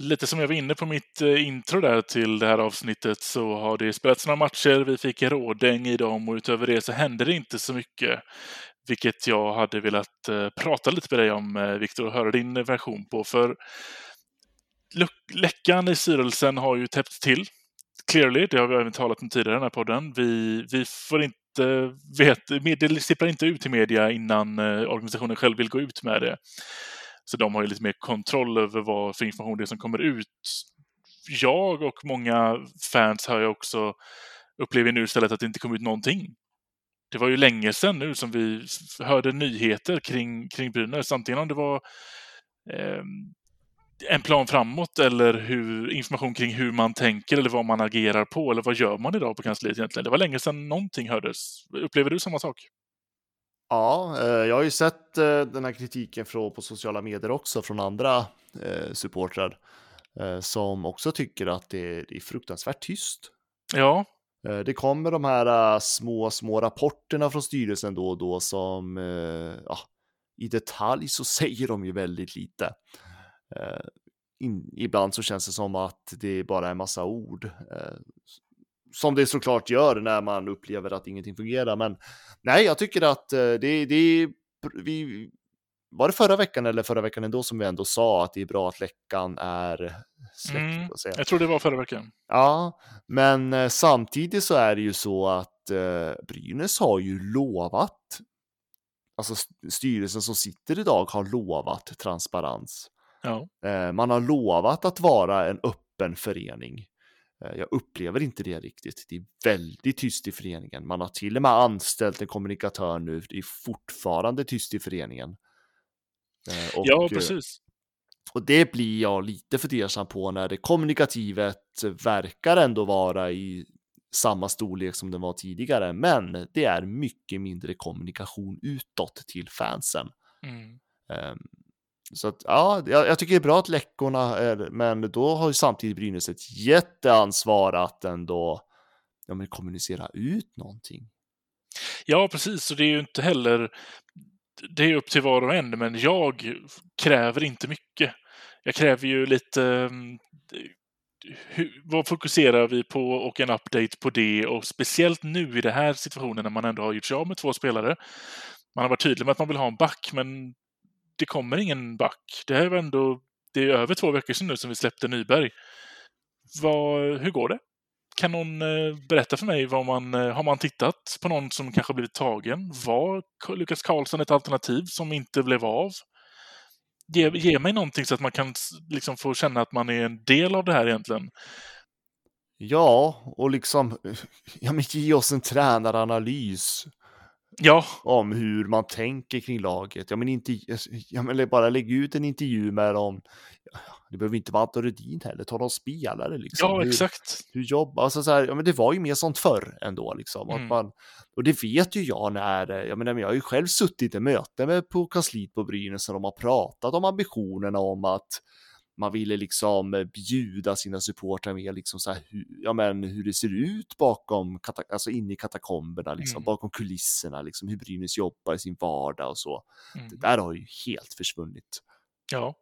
lite som jag var inne på mitt eh, intro där till det här avsnittet så har det spelats några matcher, vi fick rådäng i dem och utöver det så hände det inte så mycket. Vilket jag hade velat eh, prata lite med dig om, eh, Viktor, och höra din version på. För läckan i styrelsen har ju täppts till. Clearly, det har vi även talat om tidigare i den här podden. Vi, vi får inte veta, det sipprar inte ut till media innan eh, organisationen själv vill gå ut med det. Så de har ju lite mer kontroll över vad för information det är som kommer ut. Jag och många fans har ju också upplever nu istället att det inte kommer ut någonting. Det var ju länge sedan nu som vi hörde nyheter kring, kring Brynäs, antingen om det var eh, en plan framåt eller hur, information kring hur man tänker eller vad man agerar på eller vad gör man idag på kansliet egentligen. Det var länge sedan någonting hördes. Upplever du samma sak? Ja, eh, jag har ju sett eh, den här kritiken från, på sociala medier också från andra eh, supportrar som också tycker att det är fruktansvärt tyst. Ja. Eh, det kommer de här eh, små, små rapporterna från styrelsen då och då som eh, ja, i detalj så säger de ju väldigt lite. In, ibland så känns det som att det bara är massa ord som det såklart gör när man upplever att ingenting fungerar. Men nej, jag tycker att det, det vi var det förra veckan eller förra veckan ändå som vi ändå sa att det är bra att läckan är släckt? Mm, jag tror det var förra veckan. Ja, men eh, samtidigt så är det ju så att eh, Brynäs har ju lovat, alltså styrelsen som sitter idag har lovat transparens. Ja. Eh, man har lovat att vara en öppen förening. Eh, jag upplever inte det riktigt. Det är väldigt tyst i föreningen. Man har till och med anställt en kommunikatör nu. Det är fortfarande tyst i föreningen. Eh, och, ja, eh, precis. Och det blir jag lite fundersam på när det kommunikativet verkar ändå vara i samma storlek som den var tidigare. Men det är mycket mindre kommunikation utåt till fansen. Mm. Um, så att, ja, jag, jag, tycker det är bra att läckorna är, men då har ju samtidigt Brynäs ett jätteansvar att ändå ja, men kommunicera ut någonting. Ja, precis, och det är ju inte heller, det är upp till var och en, men jag kräver inte mycket. Jag kräver ju lite, mm, hur, vad fokuserar vi på och en update på det och speciellt nu i den här situationen när man ändå har gjort sig av med två spelare. Man har varit tydlig med att man vill ha en back, men det kommer ingen back. Det är ändå det är över två veckor sedan nu som vi släppte Nyberg. Vad, hur går det? Kan någon eh, berätta för mig, vad man, eh, har man tittat på någon som kanske blivit tagen? Var Lukas Karlsson ett alternativ som inte blev av? Ge, ge mig någonting så att man kan liksom få känna att man är en del av det här egentligen. Ja, och liksom, ja men ge oss en tränaranalys. Ja. Om hur man tänker kring laget. Ja, men inte, ja, men bara lägg ut en intervju med dem. Det behöver inte vara Anton Rudin heller, ta någon spelare liksom. Ja, hur, exakt. Hur jobbar, alltså så här, ja men det var ju mer sånt förr ändå liksom. Mm. Att man, och det vet ju jag när, jag menar, jag har ju själv suttit i möte med på kansliet på Brynäs och de har pratat om ambitionerna om att man ville liksom eh, bjuda sina supportrar med liksom så här, hur, ja, men hur det ser ut bakom, alltså inne i katakomberna, liksom, mm. bakom kulisserna, liksom, hur Brynäs jobbar i sin vardag och så. Mm. Det där har ju helt försvunnit. Ja.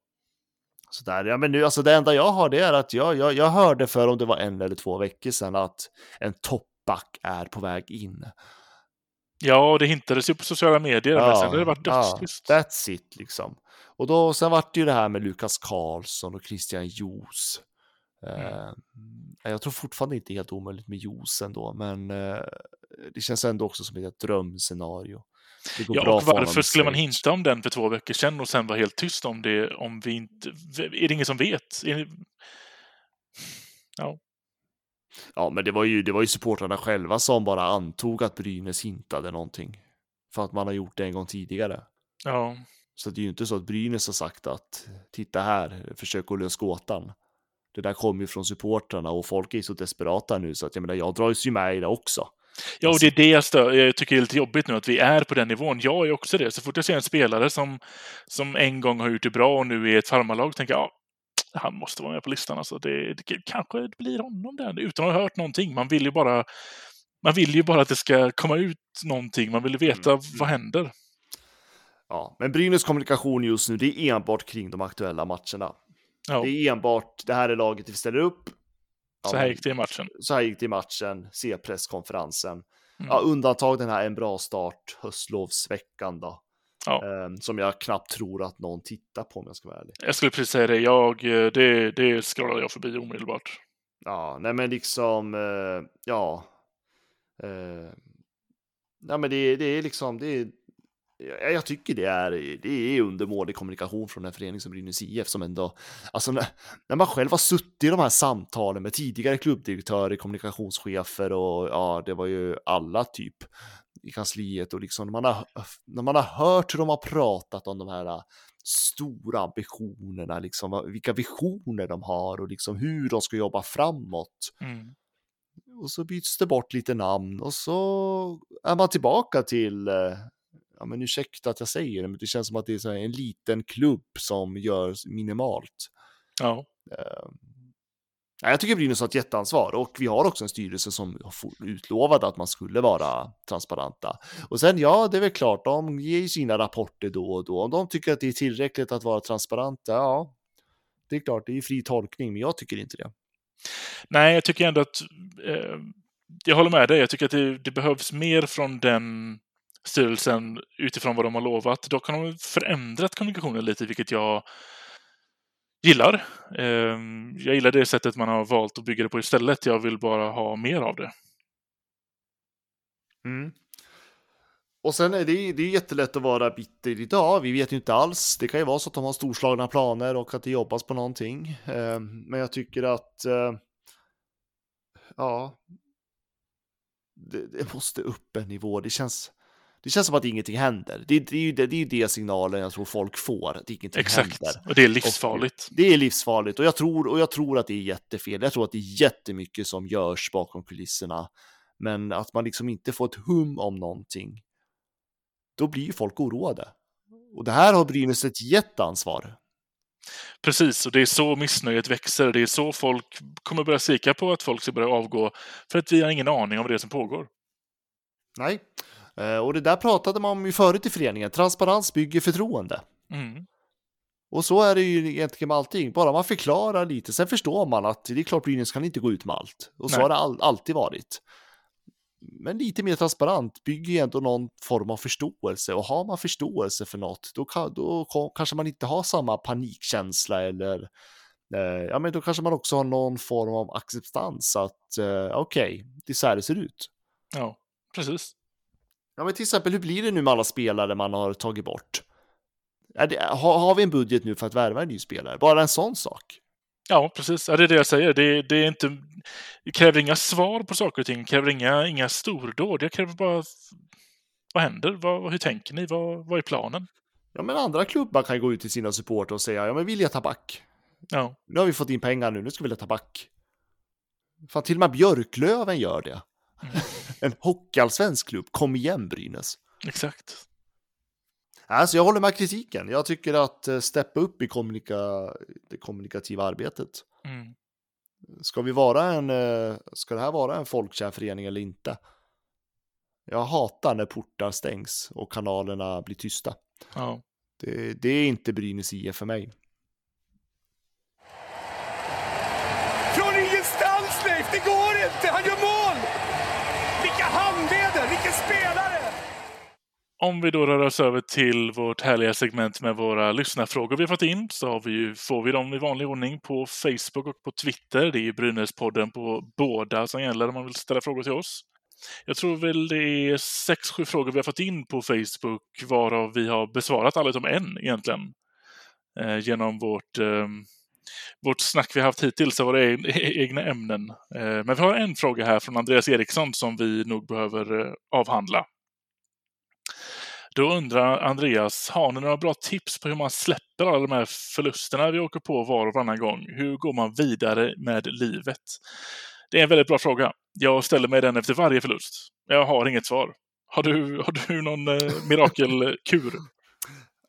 Så där, ja, men nu, alltså det enda jag har det är att jag, jag, jag hörde för om det var en eller två veckor sedan att en toppback är på väg in. Ja, det hintades ju på sociala medier, ja, men sen har det varit dödstyst. Ja, that's it liksom. Och då, sen vart det ju det här med Lukas Karlsson och Christian Jos. Mm. Uh, jag tror fortfarande inte helt omöjligt med Jos ändå, men uh, det känns ändå också som ett drömscenario. ja, och varför skulle man hinta om den för två veckor sedan och sen vara helt tyst om det om vi inte... Är det ingen som vet? Ja. Ja, men det var ju, det var ju supportrarna själva som bara antog att Brynäs hintade någonting. För att man har gjort det en gång tidigare. Ja. Så det är ju inte så att Brynäs har sagt att titta här, försök att lösa gåtan. Det där kommer ju från supportrarna och folk är så desperata nu så att jag menar, jag dras ju med i det också. Ja, och det är det jag, stör, jag tycker är lite jobbigt nu, att vi är på den nivån. Jag är också det. Så fort jag ser en spelare som, som en gång har gjort det bra och nu är ett farmarlag, tänker jag, ja, han måste vara med på listan. Alltså det, det kanske blir honom där, utan att ha hört någonting. Man vill ju bara, man vill ju bara att det ska komma ut någonting. Man vill veta mm. vad händer. Ja, men Brynäs kommunikation just nu, det är enbart kring de aktuella matcherna. Ja. Det är enbart det här är laget vi ställer upp. Ja, Så här gick det i matchen. Så här gick det i matchen, se presskonferensen. Mm. Ja, undantag den här en bra start, höstlovsveckan då. Ja. Ehm, som jag knappt tror att någon tittar på om jag ska vara ärlig. Jag skulle precis säga det. Jag, eh, det, det scrollade jag förbi omedelbart. Ja, nej men liksom, eh, ja. Eh, ja men det, det är liksom, det är, jag, jag tycker det är, det är undermålig kommunikation från en förening som Brynäs IF som ändå, alltså när, när man själv har suttit i de här samtalen med tidigare klubbdirektörer, kommunikationschefer och ja, det var ju alla typ i kansliet och liksom när man har, när man har hört hur de har pratat om de här stora ambitionerna, liksom vilka visioner de har och liksom hur de ska jobba framåt. Mm. Och så byts det bort lite namn och så är man tillbaka till, eh, ja men ursäkta att jag säger det, men det känns som att det är en liten klubb som gör minimalt. Ja. Nej, Jag tycker Brynäs har ett jätteansvar och vi har också en styrelse som utlovat att man skulle vara transparenta. Och sen ja, det är väl klart, de ger ju sina rapporter då och då. Om de tycker att det är tillräckligt att vara transparenta, ja, det är klart, det är ju fri tolkning, men jag tycker inte det. Nej, jag tycker ändå att... Eh, jag håller med dig. Jag tycker att det, det behövs mer från den styrelsen utifrån vad de har lovat. Dock har de förändrat kommunikationen lite, vilket jag gillar. Ehm, jag gillar det sättet man har valt att bygga det på istället. Jag vill bara ha mer av det. Mm. Och sen är det, det är jättelätt att vara bitter idag. Vi vet ju inte alls. Det kan ju vara så att de har storslagna planer och att det jobbas på någonting. Ehm, men jag tycker att eh, ja, det, det måste upp en nivå. Det känns, det känns som att ingenting händer. Det, det, är ju det, det är det signalen jag tror folk får, att ingenting Exakt. händer. Och det är livsfarligt. Och det är livsfarligt och jag, tror, och jag tror att det är jättefel. Jag tror att det är jättemycket som görs bakom kulisserna. Men att man liksom inte får ett hum om någonting. Då blir ju folk oroade. Och det här har Brynäs ett jätteansvar. Precis, och det är så missnöjet växer. Det är så folk kommer börja skrika på att folk ska börja avgå. För att vi har ingen aning om det som pågår. Nej, och det där pratade man om ju förut i föreningen. Transparens bygger förtroende. Mm. Och så är det ju egentligen med allting. Bara man förklarar lite, sen förstår man att det är klart Brynäs kan inte gå ut med allt. Och så Nej. har det all, alltid varit. Men lite mer transparent bygger ju ändå någon form av förståelse. Och har man förståelse för något, då, kan, då kanske man inte har samma panikkänsla eller eh, ja, men då kanske man också har någon form av acceptans att eh, okej, det är så här det ser ut. Ja, precis. Ja, men till exempel, hur blir det nu med alla spelare man har tagit bort? Det, har, har vi en budget nu för att värva en ny spelare? Bara en sån sak. Ja, precis. Ja, det är det jag säger. Det, det, är inte, det kräver inga svar på saker och ting. Det kräver inga, inga stordåd. Jag kräver bara... Vad händer? Vad, hur tänker ni? Vad, vad är planen? Ja, men andra klubbar kan gå ut till sina supporter och säga, ja men vi vill ta back. Ja, Nu har vi fått in pengar nu, nu ska vi ta back. Fan, till och med Björklöven gör det. En hockeyallsvensk klubb, kom igen Brynäs. exakt. Alltså, jag håller med kritiken. Jag tycker att eh, steppa upp i kommunika, det kommunikativa arbetet. Mm. Ska vi vara en, eh, ska det här vara en folkkär förening eller inte? Jag hatar när portar stängs och kanalerna blir tysta. Ja. Det, det är inte Brynäs IF för mig. Från ingenstans Leif, det går inte! Han gör mål! Vilka handleder, vilken spelare! Om vi då rör oss över till vårt härliga segment med våra lyssnarfrågor vi har fått in så har vi ju, får vi dem i vanlig ordning på Facebook och på Twitter. Det är ju Brynäspodden på båda som gäller om man vill ställa frågor till oss. Jag tror väl det är sex, sju frågor vi har fått in på Facebook varav vi har besvarat alla utom en egentligen. Eh, genom vårt, eh, vårt snack vi haft hittills av våra egna ämnen. Eh, men vi har en fråga här från Andreas Eriksson som vi nog behöver eh, avhandla. Då undrar Andreas, har ni några bra tips på hur man släpper alla de här förlusterna vi åker på var och varannan gång? Hur går man vidare med livet? Det är en väldigt bra fråga. Jag ställer mig den efter varje förlust. Jag har inget svar. Har du, har du någon eh, mirakelkur?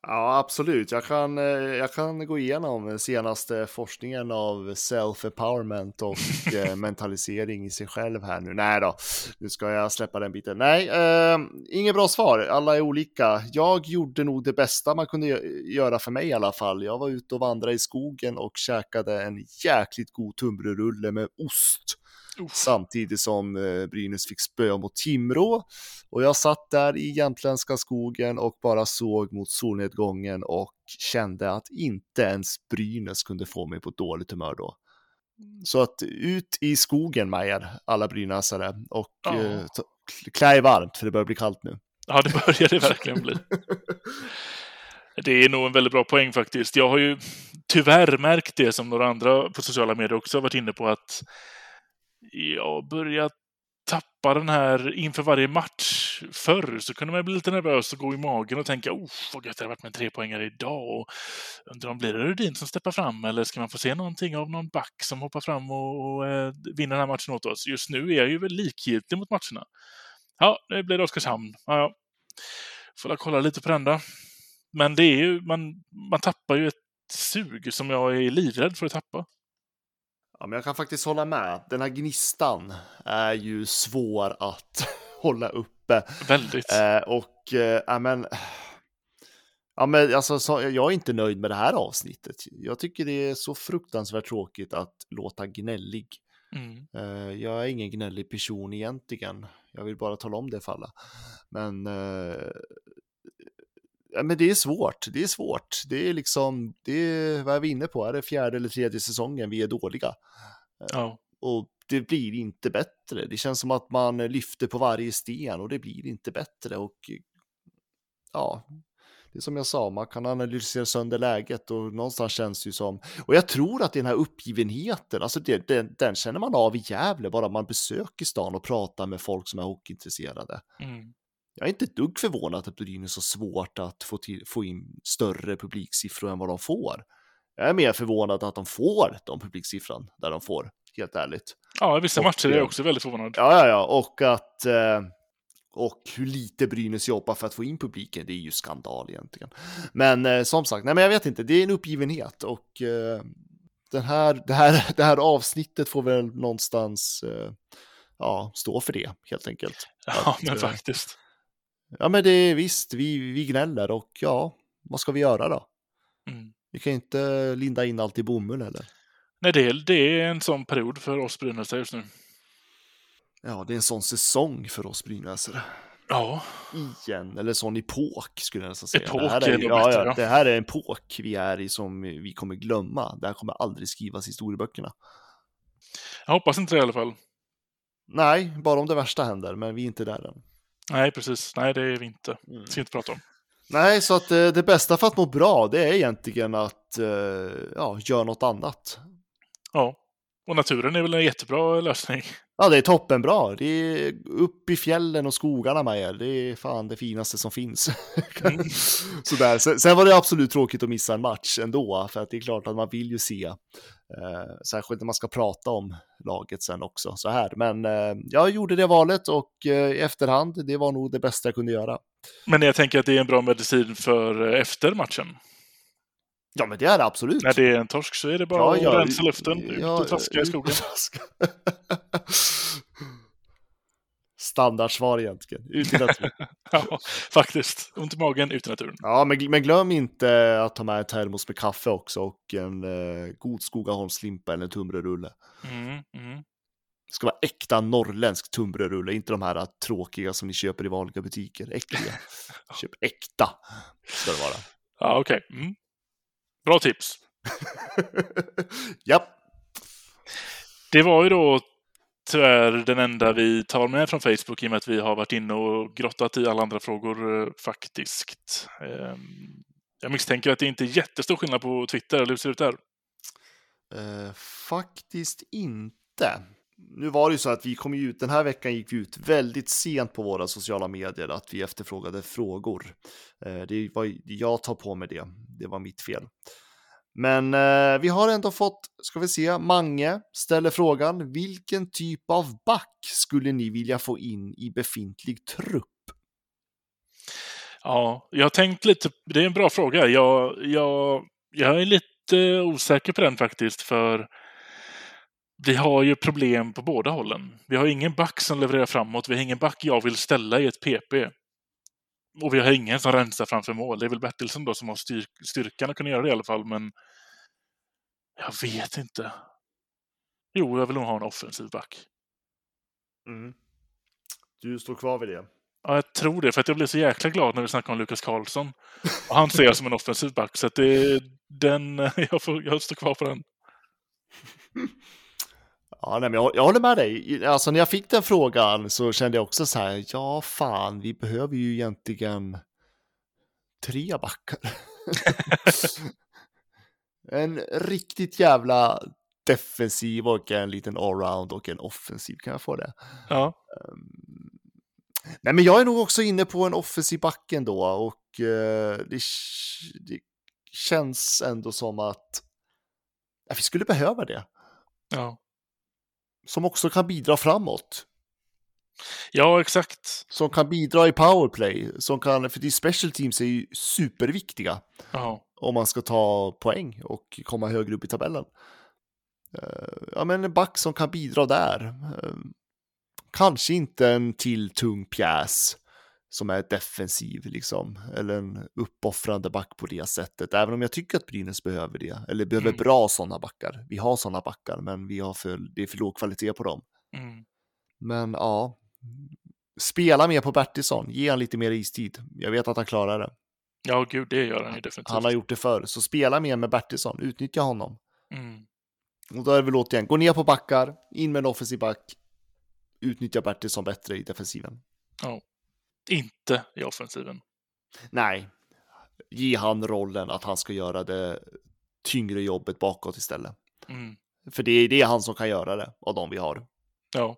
Ja, absolut. Jag kan, eh, jag kan gå igenom senaste forskningen av self-empowerment och eh, mentalisering i sig själv här nu. Nej då, nu ska jag släppa den biten. Nej, eh, inget bra svar. Alla är olika. Jag gjorde nog det bästa man kunde göra för mig i alla fall. Jag var ute och vandrade i skogen och käkade en jäkligt god tunnbrödsrulle med ost samtidigt som eh, Brynäs fick spö mot Timrå. Och jag satt där i jämtländska skogen och bara såg mot solnedgången och kände att inte ens Brynäs kunde få mig på dåligt humör då. Så att ut i skogen med er, alla brynäsare, och ja. eh, klä er varmt för det börjar bli kallt nu. Ja, det börjar det verkligen bli. det är nog en väldigt bra poäng faktiskt. Jag har ju tyvärr märkt det som några andra på sociala medier också har varit inne på att jag börjar tappa den här inför varje match. Förr så kunde man bli lite nervös och gå i magen och tänka oh, vad gött det hade varit med en trepoängare idag. Och undrar om blir det Rudin som steppar fram eller ska man få se någonting av någon back som hoppar fram och, och eh, vinner den här matchen åt oss? Just nu är jag ju väl likgiltig mot matcherna. Ja, nu blir det Oskarshamn. Ja, ja. Får kolla lite på den då. Men det är ju, man, man tappar ju ett sug som jag är livrädd för att tappa. Ja, men jag kan faktiskt hålla med. Den här gnistan är ju svår att hålla uppe. Väldigt. Eh, och eh, ja, men, ja, men alltså, så, jag är inte nöjd med det här avsnittet. Jag tycker det är så fruktansvärt tråkigt att låta gnällig. Mm. Eh, jag är ingen gnällig person egentligen. Jag vill bara tala om det för alla. Men eh, ja, men det är svårt. Det är svårt. Det är liksom, det är, vad är vi inne på? Är det fjärde eller tredje säsongen vi är dåliga? Eh, ja. Och det blir inte bättre. Det känns som att man lyfter på varje sten och det blir inte bättre. Och ja, det är som jag sa, man kan analysera sönder läget och någonstans känns det ju som, och jag tror att den här uppgivenheten, alltså det, den, den, känner man av i Gävle bara man besöker stan och pratar med folk som är hockeyintresserade. Mm jag är inte ett dugg förvånad att Brynäs har svårt att få, till, få in större publiksiffror än vad de får. Jag är mer förvånad att de får de publiksiffran där de får, helt ärligt. Ja, i vissa och, matcher är jag också väldigt förvånad. Ja, ja, ja, och att eh, och hur lite Brynäs jobbar för att få in publiken, det är ju skandal egentligen. Men eh, som sagt, nej men jag vet inte, det är en uppgivenhet och eh, den här, det, här, det här avsnittet får väl någonstans eh, ja, stå för det helt enkelt. Ja, att, men eh, faktiskt. Ja, men det är visst, vi, vi gnäller och ja, vad ska vi göra då? Mm. Vi kan inte linda in allt i bomull eller? Nej, det är, det är en sån period för oss brynäsare just nu. Ja, det är en sån säsong för oss brynäsare. Ja. Igen, eller sån epok skulle jag nästan säga. Epok det här är, är ja, bättre, ja, det här är en epok vi är i som vi kommer glömma. Det här kommer aldrig skrivas i historieböckerna. Jag hoppas inte det i alla fall. Nej, bara om det värsta händer, men vi är inte där än. Nej, precis. Nej, det är vi inte. Mm. Det ska inte prata om. Nej, så att det, eh, det bästa för att må bra, det är egentligen att eh, ja, göra något annat. Ja, och naturen är väl en jättebra lösning. Ja, det är toppenbra. Det är upp i fjällen och skogarna med er. Det är fan det finaste som finns. Mm. Sådär. Sen, var det absolut tråkigt att missa en match ändå, för att det är klart att man vill ju se, eh, särskilt när man ska prata om laget sen också så här. Men eh, jag gjorde det valet och eh, i efterhand, det var nog det bästa jag kunde göra. Men jag tänker att det är en bra medicin för eh, efter matchen. Ja, men det är det absolut. När det är en torsk så är det bara ja, att rensa luften, ut och traska i skogen. Standardsvar egentligen, ut i naturen. ja, faktiskt. Ont i magen, ut i naturen. Ja, men, men glöm inte att ta med en termos med kaffe också och en eh, god Skogaholmslimpa eller en tunnbrödsrulle. Mm, mm. Det ska vara äkta norrländsk tunnbrödsrulle, inte de här tråkiga som ni köper i vanliga butiker. Äckliga. Köp äkta, ska det vara. Ja, okej. Okay. Mm. Bra tips. Japp. Det var ju då tyvärr den enda vi tar med från Facebook i och med att vi har varit inne och grottat i alla andra frågor eh, faktiskt. Ehm, jag misstänker att det inte är jättestor skillnad på Twitter, eller hur ser det ut där? Uh, faktiskt inte. Nu var det ju så att vi kom ut, den här veckan gick vi ut väldigt sent på våra sociala medier att vi efterfrågade frågor. Eh, det var, jag tar på mig det, det var mitt fel. Men eh, vi har ändå fått, ska vi se, Mange ställer frågan, vilken typ av back skulle ni vilja få in i befintlig trupp? Ja, jag har tänkt lite, det är en bra fråga. Jag, jag, jag är lite osäker på den faktiskt, för vi har ju problem på båda hållen. Vi har ingen back som levererar framåt, vi har ingen back jag vill ställa i ett PP. Och vi har ingen som rensar framför mål. Det är väl Bertilsson då som har styr styrkan att kunna göra det i alla fall, men jag vet inte. Jo, jag vill nog ha en offensiv back. Mm. Du står kvar vid det? Ja, jag tror det, för att jag blev så jäkla glad när vi snackade om Lukas Karlsson. Och han ser jag som en offensiv back, så att det är den, jag, får, jag står kvar på den. Ja, nej, men jag, jag håller med dig. Alltså när jag fick den frågan så kände jag också så här, ja fan, vi behöver ju egentligen tre backar. en riktigt jävla defensiv och en liten allround och en offensiv, kan jag få det? Ja. Um, nej, men jag är nog också inne på en offensiv back ändå och uh, det, det känns ändå som att ja, vi skulle behöva det. Ja som också kan bidra framåt. Ja, exakt. Som kan bidra i powerplay, som kan, för de special teams är ju superviktiga. Aha. Om man ska ta poäng och komma högre upp i tabellen. Uh, ja, men en back som kan bidra där. Uh, kanske inte en till tung pjäs som är defensiv, liksom, eller en uppoffrande back på det sättet. Även om jag tycker att Brynäs behöver det, eller behöver mm. bra sådana backar. Vi har sådana backar, men vi har för, det är för låg kvalitet på dem. Mm. Men ja, spela mer på Bertilsson, ge han lite mer istid. Jag vet att han klarar det. Ja, gud, det gör han ju definitivt. Han har gjort det förr, så spela mer med Bertilsson, utnyttja honom. Mm. Och då är det väl återigen, gå ner på backar, in med en offensiv back, utnyttja Bertilsson bättre i defensiven. Ja inte i offensiven. Nej, ge han rollen att han ska göra det tyngre jobbet bakåt istället. Mm. För det är det han som kan göra det av de vi har. Ja.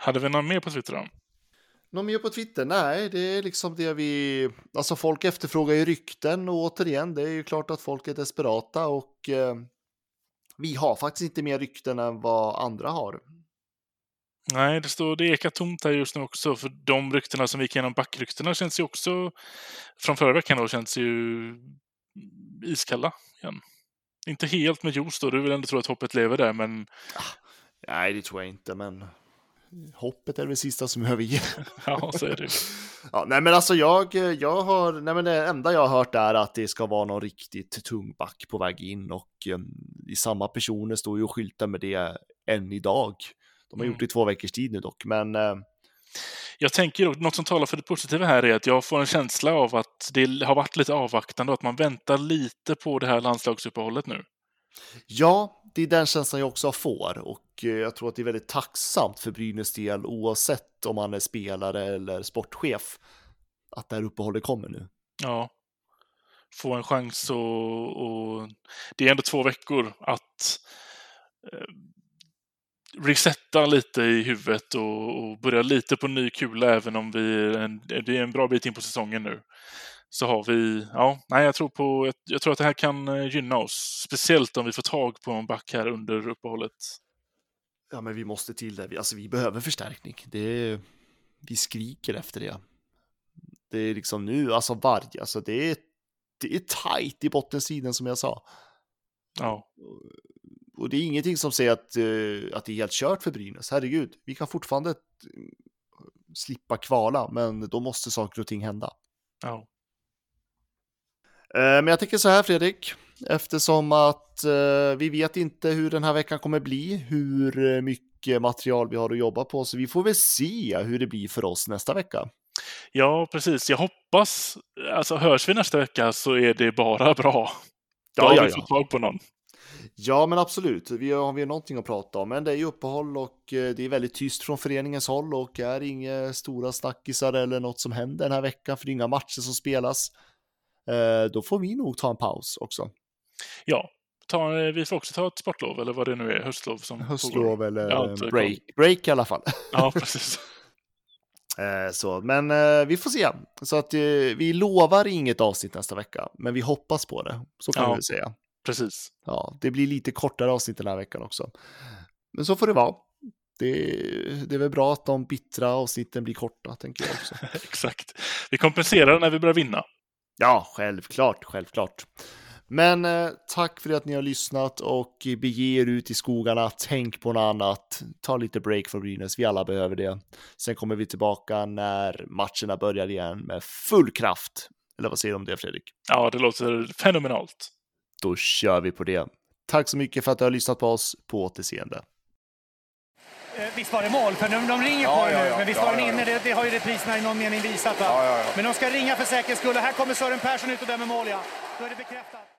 Hade vi någon mer på Twitter då? Någon mer på Twitter? Nej, det är liksom det vi... Alltså folk efterfrågar ju rykten och återigen, det är ju klart att folk är desperata och eh, vi har faktiskt inte mer rykten än vad andra har. Nej, det, står, det ekar tomt här just nu också. För de ryktena som vi gick igenom, backryktena, känns ju också från förra veckan då, känns ju iskalla igen. Inte helt med juice då, du vill ändå tro att hoppet lever där, men... Ah, nej, det tror jag inte, men hoppet är det sista som överger. ja, så är det. ja, nej, men alltså jag, jag har, nej, men det enda jag har hört är att det ska vara någon riktigt tung back på väg in och um, i samma personer står ju och skyltar med det än idag. De har mm. gjort det i två veckors tid nu dock, men... Eh... Jag tänker att något som talar för det positiva här är att jag får en känsla av att det har varit lite avvaktande och att man väntar lite på det här landslagsuppehållet nu. Ja, det är den känslan jag också får och eh, jag tror att det är väldigt tacksamt för Brynäs del oavsett om man är spelare eller sportchef att det här uppehållet kommer nu. Ja, få en chans och, och det är ändå två veckor att eh, resetta lite i huvudet och, och börja lite på ny kula även om vi en, det är en bra bit in på säsongen nu. Så har vi, ja, nej, jag tror på, jag, jag tror att det här kan eh, gynna oss. Speciellt om vi får tag på en back här under uppehållet. Ja, men vi måste till det. Alltså, vi behöver förstärkning. Det är, vi skriker efter det. Det är liksom nu, alltså varje, alltså det är, det är tajt i bottensidan som jag sa. Ja och det är ingenting som säger att, uh, att det är helt kört för Brynäs. Herregud, vi kan fortfarande uh, slippa kvala, men då måste saker och ting hända. Ja. Uh, men jag tänker så här Fredrik, eftersom att vi vet inte hur den här veckan kommer bli, hur mycket material vi har att jobba på, så vi får väl se hur det blir för oss nästa vecka. Ja, precis. Jag hoppas, alltså hörs vi nästa vecka så är det bara bra. Då ja, har ja, vi fått tag på någon. Ja, men absolut. Vi har, vi har någonting att prata om, men det är ju uppehåll och eh, det är väldigt tyst från föreningens håll och är inga stora snackisar eller något som händer den här veckan, för det är inga matcher som spelas. Eh, då får vi nog ta en paus också. Ja, ta, eh, vi får också ta ett sportlov eller vad det nu är, höstlov som Höstlov pågår. eller ja, break, break i alla fall. Ja, precis. Så, men vi får se. Så att vi lovar inget avsnitt nästa vecka, men vi hoppas på det. Så kan ja. vi säga. Precis. Ja, det blir lite kortare avsnitt den här veckan också. Men så får det vara. det, det är väl bra att de bittra avsnitten blir korta, tänker jag också. Exakt. Vi kompenserar när vi börjar vinna. Ja, självklart, självklart. Men eh, tack för att ni har lyssnat och bege er ut i skogarna. Tänk på något annat. Ta lite break från Brynäs. Vi alla behöver det. Sen kommer vi tillbaka när matcherna börjar igen med full kraft. Eller vad säger du om det, Fredrik? Ja, det låter fenomenalt. Då kör vi på det. Tack så mycket för att du har lyssnat på oss. På återseende. Eh, Visst var det mål? För de, de ringer Ja, på det ja, nu, ja. men visst Ja, var den ja, ja. inne? Det, det har ju repriserna i någon mening visat. Va? Ja, ja, ja. Men de ska ringa för säkerhets skull. Och Här kommer Sören Persson ut och dömer mål, ja. Då är det bekräftat.